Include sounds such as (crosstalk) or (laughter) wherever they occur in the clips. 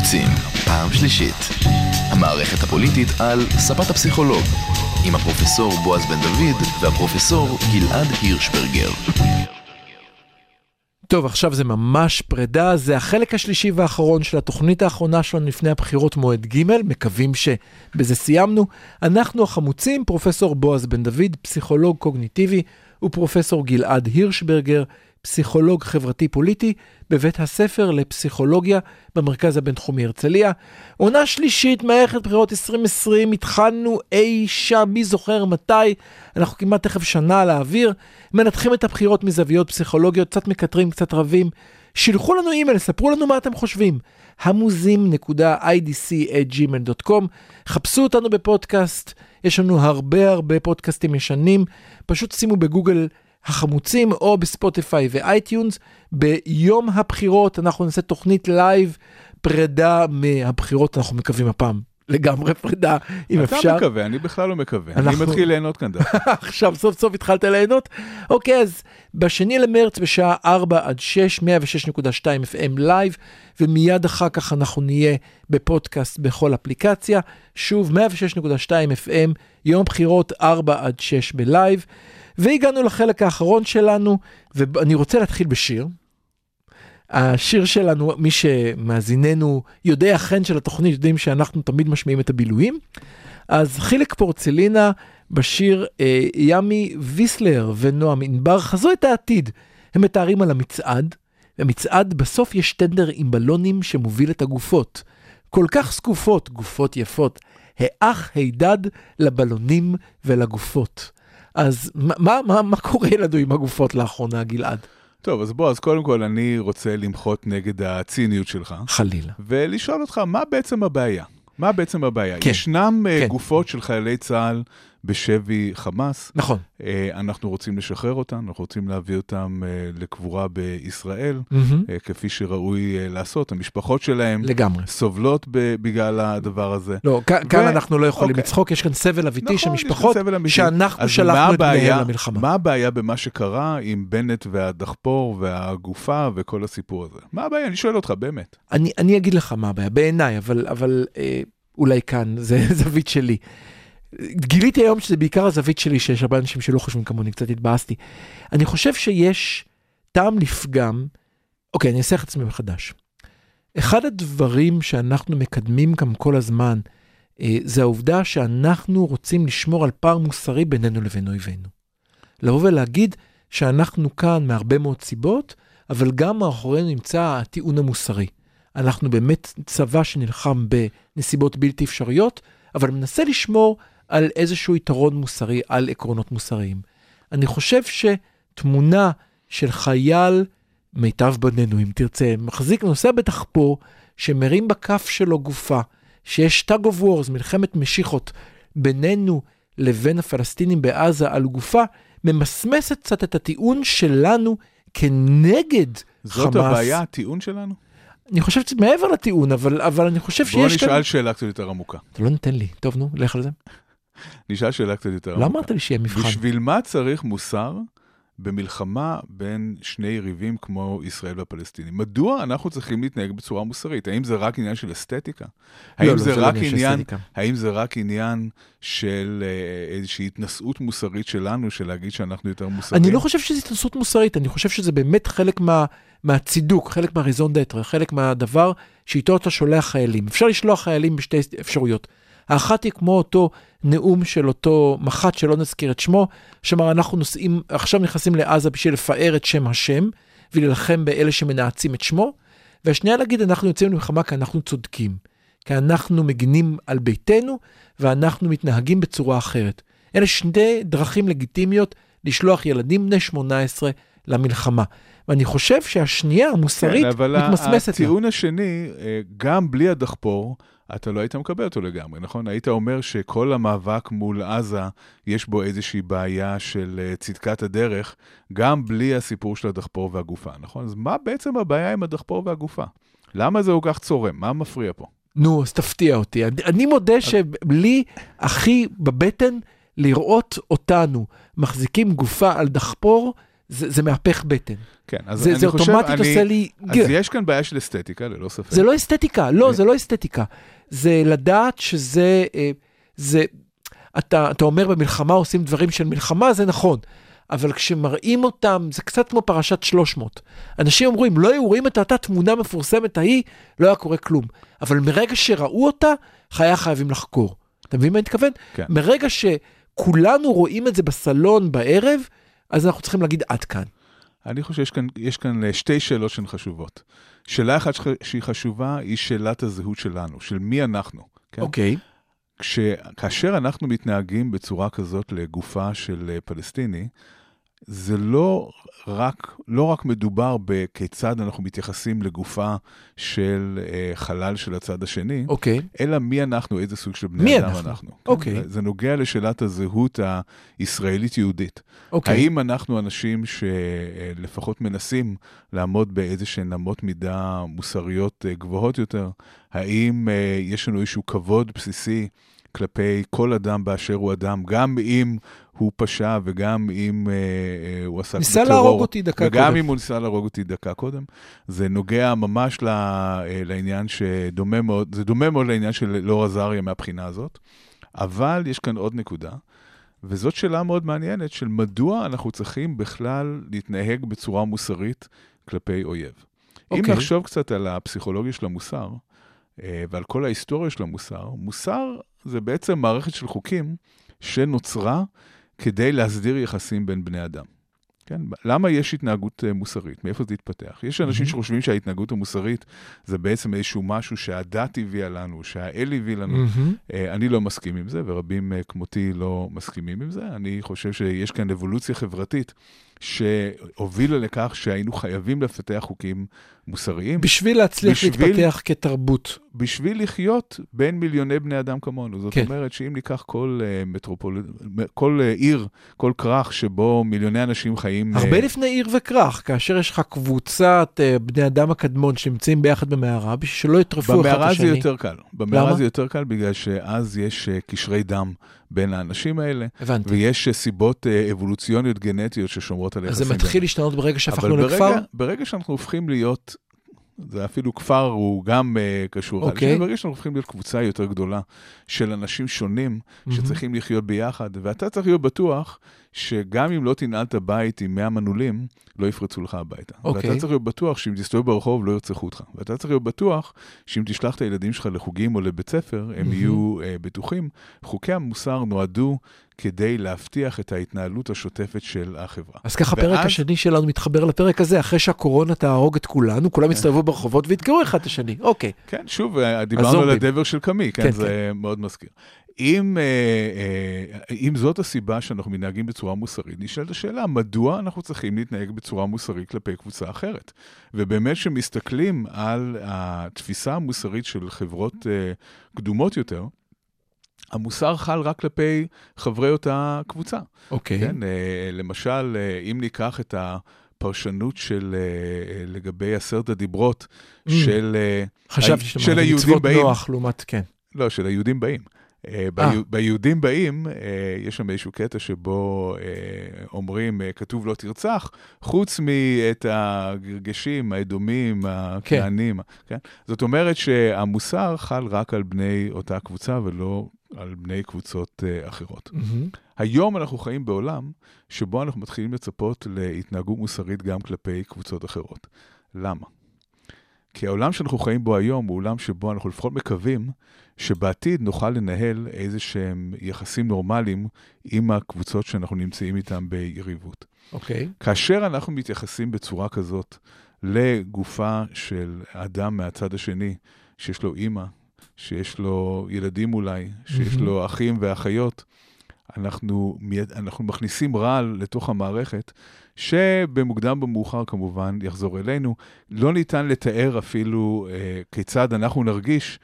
החמוצים, פעם שלישית. המערכת הפוליטית על ספת הפסיכולוג, עם הפרופסור בועז בן דוד והפרופסור גלעד הירשברגר. טוב, עכשיו זה ממש פרידה, זה החלק השלישי והאחרון של התוכנית האחרונה שלנו לפני הבחירות מועד ג', מקווים שבזה סיימנו. אנחנו החמוצים, פרופסור בועז בן דוד, פסיכולוג קוגניטיבי, ופרופסור גלעד הירשברגר, פסיכולוג חברתי-פוליטי בבית הספר לפסיכולוגיה במרכז הבינתחומי הרצליה. עונה שלישית, מערכת בחירות 2020, התחלנו אי שם, מי זוכר מתי, אנחנו כמעט תכף שנה על האוויר, מנתחים את הבחירות מזוויות פסיכולוגיות, קצת מקטרים, קצת רבים. שילחו לנו אימייל, ספרו לנו מה אתם חושבים. המוזים.idc@gmail.com, חפשו אותנו בפודקאסט, יש לנו הרבה הרבה פודקאסטים ישנים, פשוט שימו בגוגל החמוצים או בספוטיפיי ו iTunes. ביום הבחירות אנחנו נעשה תוכנית live פרידה מהבחירות, אנחנו מקווים הפעם. לגמרי פרידה, אם אתה אפשר. אתה מקווה, אני בכלל לא מקווה. אנחנו- אני מתחיל ליהנות כאן דווקא. (laughs) עכשיו סוף סוף התחלת ליהנות? אוקיי, אז בשני למרץ בשעה 4 עד 6, 106.2 FM live, ומיד אחר כך אנחנו נהיה בפודקאסט בכל אפליקציה. שוב, 106.2 FM, יום בחירות 4 עד 6 בלייב. והגענו לחלק האחרון שלנו, ואני רוצה להתחיל בשיר. השיר שלנו, מי שמאזיננו יודעי החן של התוכנית, יודעים שאנחנו תמיד משמיעים את הבילויים. אז חיליק פורצלינה בשיר אה, ימי ויסלר ונועם ענבר חזו את העתיד. הם מתארים על המצעד, במצעד בסוף יש טנדר עם בלונים שמוביל את הגופות. כל כך זקופות, גופות יפות, האח הידד לבלונים ולגופות. אז מה, מה, מה, קורה לנו עם הגופות לאחרונה, גלעד? טוב, אז בוא, אז קודם כל אני רוצה למחות נגד הציניות שלך, חלילה. ולשאול אותך, מה בעצם הבעיה? מה בעצם הבעיה? כן, ישנם אה, כן. גופות של חיילי צה"ל בשבי חמאס, נכון. אה, אנחנו רוצים לשחרר אותם, אנחנו רוצים להביא אותם אה, לקבורה בישראל, מהמם. אה, כפי שראוי אה, לעשות. המשפחות שלהם לגמרי. סובלות ב- בגלל הדבר הזה. לא, כאן, כאן ו- אנחנו לא יכולים אוקיי. לצחוק, יש כאן סבל אמיתי של נכון, יש משפחות. שאנחנו שלחנו את בניהם למלחמה. מה הבעיה במה שקרה עם בנט והדחפור והגופה וכל הסיפור הזה? מה הבעיה? אני שואל אותך, באמת. אני, אני אגיד לך מה הבעיה, בעיניי, אבל, אבל אה, אולי כאן, זה (laughs) זווית שלי. גיליתי היום שזה בעיקר הזווית שלי, שיש הרבה אנשים שלא חושבים כמוני, קצת התבאסתי. אני חושב שיש טעם לפגם, אוקיי, אני אעשה את עצמי מחדש. אחד הדברים שאנחנו מקדמים גם כל הזמן, אה, זה העובדה שאנחנו רוצים לשמור על פער מוסרי בינינו לבין אויבינו. לבוא ולהגיד שאנחנו כאן מהרבה מאוד סיבות, אבל גם מאחורינו נמצא הטיעון המוסרי. אנחנו באמת צבא שנלחם בנסיבות בלתי אפשריות, אבל מנסה לשמור על איזשהו יתרון מוסרי, על עקרונות מוסריים. אני חושב שתמונה של חייל, מיטב בנינו אם תרצה, מחזיק, נוסע בדחפור, שמרים בכף שלו גופה, שיש tag of wars, מלחמת משיחות, בינינו לבין הפלסטינים בעזה על גופה, ממסמסת קצת את הטיעון שלנו כנגד זאת חמאס. הבעיה, הטיעון שלנו? אני חושב שזה מעבר לטיעון, אבל, אבל אני חושב בוא שיש נשאל שאלה קצת יותר עמוקה. אתה לא נותן לי. טוב, נו, לך על זה. נשאל שאלה קצת יותר לא עמוקה. אמרת לי שיהיה מבחן. בשביל מה צריך מוסר במלחמה בין שני יריבים כמו ישראל והפלסטינים? מדוע אנחנו צריכים להתנהג בצורה מוסרית? האם זה רק עניין של אסתטיקה? האם לא, לא, זה לא רק עניין. האם זה רק עניין של אה, איזושהי התנשאות מוסרית שלנו, של להגיד שאנחנו יותר מוסריים? אני לא חושב שזו התנסות מוסרית, אני חושב שזה באמת חלק מה, מהצידוק, חלק מהריזון דטרה, חלק מהדבר שאיתו אתה שולח חיילים. אפשר לשלוח חיילים בשתי אפשרויות. האחת היא כמו אותו נאום של אותו מח"ט שלא נזכיר את שמו, שאמר אנחנו נוסעים, עכשיו נכנסים לעזה בשביל לפאר את שם השם ולהילחם באלה שמנאצים את שמו, והשנייה להגיד אנחנו יוצאים למלחמה כי אנחנו צודקים, כי אנחנו מגינים על ביתנו ואנחנו מתנהגים בצורה אחרת. אלה שתי דרכים לגיטימיות לשלוח ילדים בני 18 למלחמה. ואני חושב שהשנייה המוסרית כן, אבל מתמסמסת לה. הטיעון השני, אה, גם בלי הדחפור, אתה לא היית מקבל אותו לגמרי, נכון? היית אומר שכל המאבק מול עזה, יש בו איזושהי בעיה של אה, צדקת הדרך, גם בלי הסיפור של הדחפור והגופה, נכון? אז מה בעצם הבעיה עם הדחפור והגופה? למה זה כל כך צורם? מה מפריע פה? נו, אז תפתיע אותי. אני, אני מודה שלי הכי בבטן לראות אותנו מחזיקים גופה על דחפור, זה, זה מהפך בטן. כן, אז זה, אני זה חושב, אוטומטית אני, עושה לי... אז גר. יש כאן בעיה של אסתטיקה, ללא ספק. זה לא אסתטיקה, לא, זה לא אסתטיקה. זה לדעת שזה, אה, זה, אתה, אתה אומר במלחמה עושים דברים של מלחמה, זה נכון. אבל כשמראים אותם, זה קצת כמו פרשת 300. אנשים אמרו, אם לא היו רואים את אותה תמונה מפורסמת ההיא, לא היה קורה כלום. אבל מרגע שראו אותה, היה חייבים לחקור. אתה מבין מה אני מתכוון? כן. מרגע שכולנו רואים את זה בסלון בערב, אז אנחנו צריכים להגיד עד כאן. אני חושב שיש כאן, יש כאן אה, שתי שאלות שהן חשובות. שאלה אחת שהיא חשובה היא שאלת הזהות שלנו, של מי אנחנו. כן? אוקיי. כש, כאשר אנחנו מתנהגים בצורה כזאת לגופה של אה, פלסטיני, זה לא רק, לא רק מדובר בכיצד אנחנו מתייחסים לגופה של אה, חלל של הצד השני, אוקיי. אלא מי אנחנו, איזה סוג של בני אדם אנחנו? אנחנו. אוקיי. זה, זה נוגע לשאלת הזהות הישראלית-יהודית. אוקיי. האם אנחנו אנשים שלפחות מנסים לעמוד באיזה שהן אמות מידה מוסריות אה, גבוהות יותר? האם אה, יש לנו איזשהו כבוד בסיסי כלפי כל אדם באשר הוא אדם, גם אם הוא פשע וגם אם אה, אה, הוא עסק ניסה בטרור? להרוג אותי דקה וגם קודם. אם הוא ניסה להרוג אותי דקה קודם. זה נוגע ממש ל- אה, לעניין שדומה מאוד, זה דומה מאוד לעניין של אלאור עזריה מהבחינה הזאת. אבל יש כאן עוד נקודה, וזאת שאלה מאוד מעניינת של מדוע אנחנו צריכים בכלל להתנהג בצורה מוסרית כלפי אויב. אם אוקיי. נחשוב קצת על הפסיכולוגיה של המוסר, ועל כל ההיסטוריה של המוסר, מוסר זה בעצם מערכת של חוקים שנוצרה כדי להסדיר יחסים בין בני אדם. כן? למה יש התנהגות אה, מוסרית? מאיפה זה התפתח? יש אנשים. שחושבים שההתנהגות המוסרית זה בעצם איזשהו משהו שהדת הביאה לנו, שהאל הביא לנו. אה, אני לא מסכים עם זה, ורבים אה, כמותי לא מסכימים עם זה. אני חושב שיש כאן אבולוציה חברתית שהובילה לכך שהיינו חייבים לפתח חוקים מוסריים בשביל להצליח בשביל- להתפתח כתרבות. בשביל לחיות בין מיליוני בני אדם כמונו. זאת כן. אומרת שאם ניקח כל אה, מטרופול... כל אה, עיר, כל כרך שבו מיליוני אנשים חיים... אה, הרבה לפני עיר וכרך, כאשר יש לך קבוצת אה, בני אדם הקדמון שנמצאים ביחד במערה, בשביל שלא יטרפו אחד את במערה השני. זה יותר קל. במערה למה? זה יותר קל בגלל שאז יש אה, קשרי דם בין האנשים האלה, הבנתי. ויש אה, סיבות אה, אבולוציוניות גנטיות ששומרות על אז יחסים. זה מתחיל. להשתנות ברגע שהפכנו אבל לכפר? ברגע, ברגע שאנחנו הופכים להיות, זה אפילו כפר הוא גם uh, קשור. אוקיי. לשני, ברגע שאנחנו הופכים להיות קבוצה יותר גדולה של אנשים שונים. שצריכים לחיות ביחד, ואתה צריך להיות בטוח שגם אם לא תנעל את הבית עם 100 מנעולים, לא יפרצו לך הביתה. אוקיי. ואתה צריך להיות בטוח שאם תסתובב ברחוב לא ירצחו אותך. ואתה צריך להיות בטוח שאם תשלח את הילדים שלך לחוגים או לבית ספר, הם מהמם. יהיו uh, בטוחים. חוקי המוסר נועדו כדי להבטיח את ההתנהלות השוטפת של החברה. אז ככה הפרק ואז- השני שלנו מתחבר לפרק הזה, אחרי שהקורונה תהרוג את כולנו, כולם יסתובבו ברחובות וידקרו אחד את השני. אוקיי. כן, שוב, אה, דיברנו. על הדבר של קאמי, כן, כן, זה מאוד מזכיר. אם, אה, אה, אם זאת הסיבה שאנחנו מתנהגים בצורה מוסרית, נשאלת השאלה, מדוע אנחנו צריכים להתנהג בצורה מוסרית כלפי קבוצה אחרת? ובאמת, כשמסתכלים על התפיסה המוסרית של חברות קדומות יותר, המוסר חל רק כלפי חברי אותה קבוצה. אוקיי. כן, אה, למשל, אה, אם ניקח את הפרשנות של אה, לגבי עשרת הדיברות Mm. של... חשבתי ה- שאתה של אומר, היהודים מצוות באים. נוח לעומת, כן. לא, של היהודים באים. ביהודים באים, יש שם איזשהו קטע שבו אומרים, כתוב לא תרצח, חוץ מאת הגרגשים, האדומים, הכנענים. כן? זאת אומרת שהמוסר חל רק על בני אותה קבוצה ולא על בני קבוצות אה, אחרות. מהמם. היום אנחנו חיים בעולם שבו אנחנו מתחילים לצפות להתנהגות מוסרית גם כלפי קבוצות אחרות. למה? כי העולם שאנחנו חיים בו היום הוא עולם שבו אנחנו לפחות מקווים שבעתיד נוכל לנהל איזה שהם יחסים נורמליים עם הקבוצות שאנחנו נמצאים איתן ביריבות. אוקיי. כאשר אנחנו מתייחסים בצורה כזאת לגופה של אדם מהצד השני, שיש לו אימא, שיש לו ילדים אולי, שיש. לו אחים ואחיות, אנחנו, אנחנו מכניסים רעל לתוך המערכת, שבמוקדם במאוחר כמובן יחזור אלינו. לא ניתן לתאר אפילו אה, כיצד אנחנו נרגיש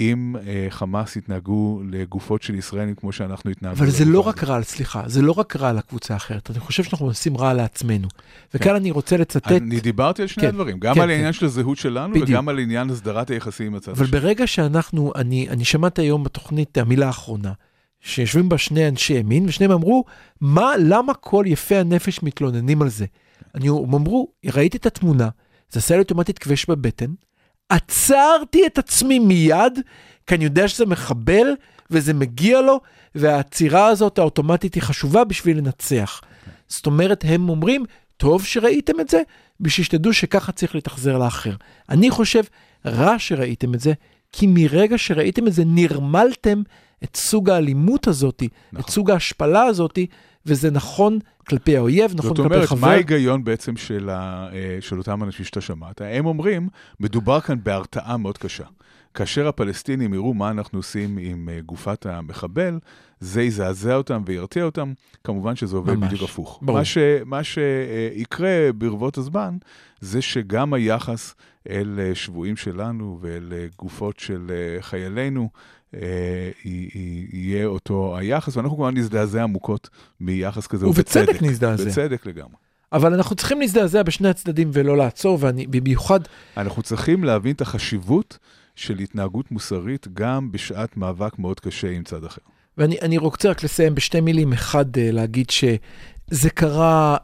אם אה, חמאס יתנהגו לגופות של ישראלים כמו שאנחנו התנהגנו. אבל זה לא רק הזאת. רע, סליחה, זה לא רק רע לקבוצה האחרת, אני חושב שאנחנו עושים רע לעצמנו. וכאן אני רוצה לצטט, אני דיברתי על שני כן, הדברים, גם כן, על כן. העניין של הזהות שלנו בדיוק. וגם על עניין הסדרת היחסים עם הצד אבל השני. ברגע שאנחנו, אני, אני שמעתי היום בתוכנית המילה האחרונה, שיושבים בה שני אנשי ימין, ושניהם אמרו, מה, למה כל יפי הנפש מתלוננים על זה? אני, הם אמרו, ראיתי את התמונה, זה עשה לי אוטומטית כבש בבטן, עצרתי את עצמי מיד, כי אני יודע שזה מחבל, וזה מגיע לו, והעצירה הזאת האוטומטית היא חשובה בשביל לנצח. זאת אומרת, הם אומרים, טוב שראיתם את זה, בשביל שתדעו שככה צריך להתאכזר לאחר. אני חושב, רע שראיתם את זה, כי מרגע שראיתם את זה, נרמלתם את סוג האלימות הזאת, נכון. את סוג ההשפלה הזאת, וזה נכון כלפי האויב, נכון כלפי אומרת, חבר. זאת אומרת, מה ההיגיון בעצם של, ה, אה, של אותם אנשים שאתה שמעת? הם אומרים, מדובר כאן בהרתעה מאוד קשה. כאשר הפלסטינים יראו מה אנחנו עושים עם אה, גופת המחבל, זה יזעזע אותם וירתיע אותם, כמובן שזה עובד ממש, בדיוק הפוך. ברור. מה, ש, מה שיקרה ברבות הזמן, זה שגם היחס אל אה, שבויים שלנו ואל גופות של חיילינו, יהיה אותו היחס, ואנחנו כמובן נזדעזע עמוקות מיחס כזה, ובצדק. ובצדק נזדעזע. בצדק לגמרי. אבל אנחנו צריכים להזדעזע בשני הצדדים ולא לעצור, ואני במיוחד... אנחנו צריכים להבין את החשיבות של התנהגות מוסרית גם בשעת מאבק מאוד קשה עם צד אחר. ואני רוצה רק לסיים בשתי מילים. אחד, אה, להגיד שזה קרה,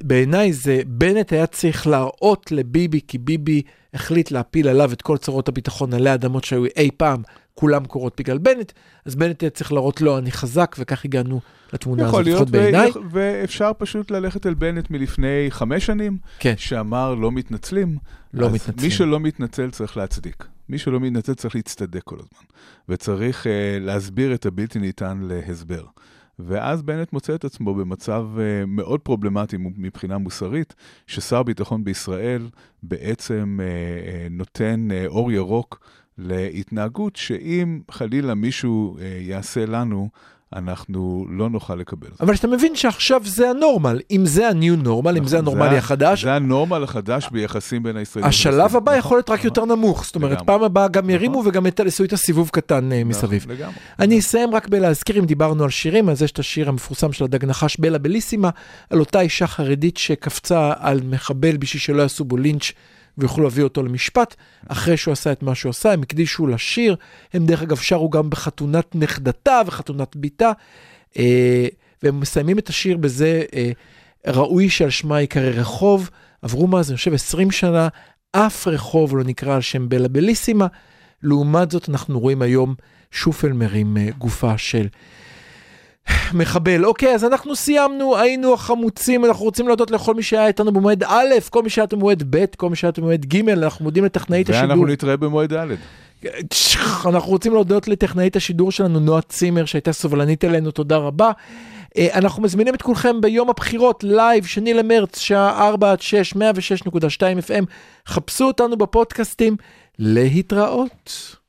בעיניי זה, בנט היה צריך להראות לביבי, כי ביבי החליט להפיל עליו את כל צרות הביטחון עלי אדמות שהיו אי פעם, כולם קורות בגלל בנט, אז בנט היה צריך להראות לו, אני חזק, וכך הגענו לתמונה הזאת, לפחות בעיניי. ואפשר פשוט ללכת אל בנט מלפני חמש שנים, כן. שאמר לא מתנצלים. לא מתנצלים. מי שלא מתנצל צריך להצדיק. מי שלא מתנצל צריך להצטדק כל הזמן. וצריך uh, להסביר את הבלתי ניתן להסבר. ואז בנט מוצא את עצמו במצב uh, מאוד פרובלמטי מבחינה מוסרית, ששר ביטחון בישראל בעצם uh, uh, נותן uh, אור ירוק להתנהגות שאם חלילה מישהו uh, יעשה לנו, אנחנו לא נוכל לקבל. אבל שאתה מבין שעכשיו זה הנורמל, אם זה ה-new normal, אם זה נכון, הנורמלי החדש. זה הנורמל החדש ביחסים בין הישראלים. השלב הבא יכול להיות רק יותר נמוך, זאת אומרת, פעם הבאה גם ירימו נכון. וגם יעשו איתה סיבוב קטן אה, מסביב. אני אסיים רק בלהזכיר, אם דיברנו על שירים, אז יש את השיר המפורסם של הדג נחש בלה בליסימה, על אותה אישה חרדית שקפצה על מחבל בשביל שלא יעשו בו לינץ'. ויוכלו להביא אותו למשפט, אחרי שהוא עשה את מה שהוא עשה, הם הקדישו לשיר, הם דרך אגב שרו גם בחתונת נכדתה וחתונת בתה, אה, והם מסיימים את השיר בזה, אה, ראוי שעל שמה ייקרא רחוב, עברו מאז, אני חושב, 20 שנה, אף רחוב לא נקרא על שם בלה בליסימה, לעומת זאת אנחנו רואים היום שופל מרים אה, גופה של מחבל. אוקיי, אז אנחנו סיימנו, היינו החמוצים, אנחנו רוצים להודות לכל מי שהיה איתנו במועד א', כל מי שהיה במועד ב', כל מי שהיה במועד ג', אנחנו מודים לטכנאית השידור. ואנחנו נתראה במועד ד'. אנחנו רוצים להודות לטכנאית השידור שלנו, נועה צימר, שהייתה סובלנית אלינו, תודה רבה. אה, אנחנו מזמינים את כולכם ביום הבחירות, live, שני למרץ, שעה 4 עד 6, 106.2 FM. חפשו אותנו בפודקאסטים, להתראות.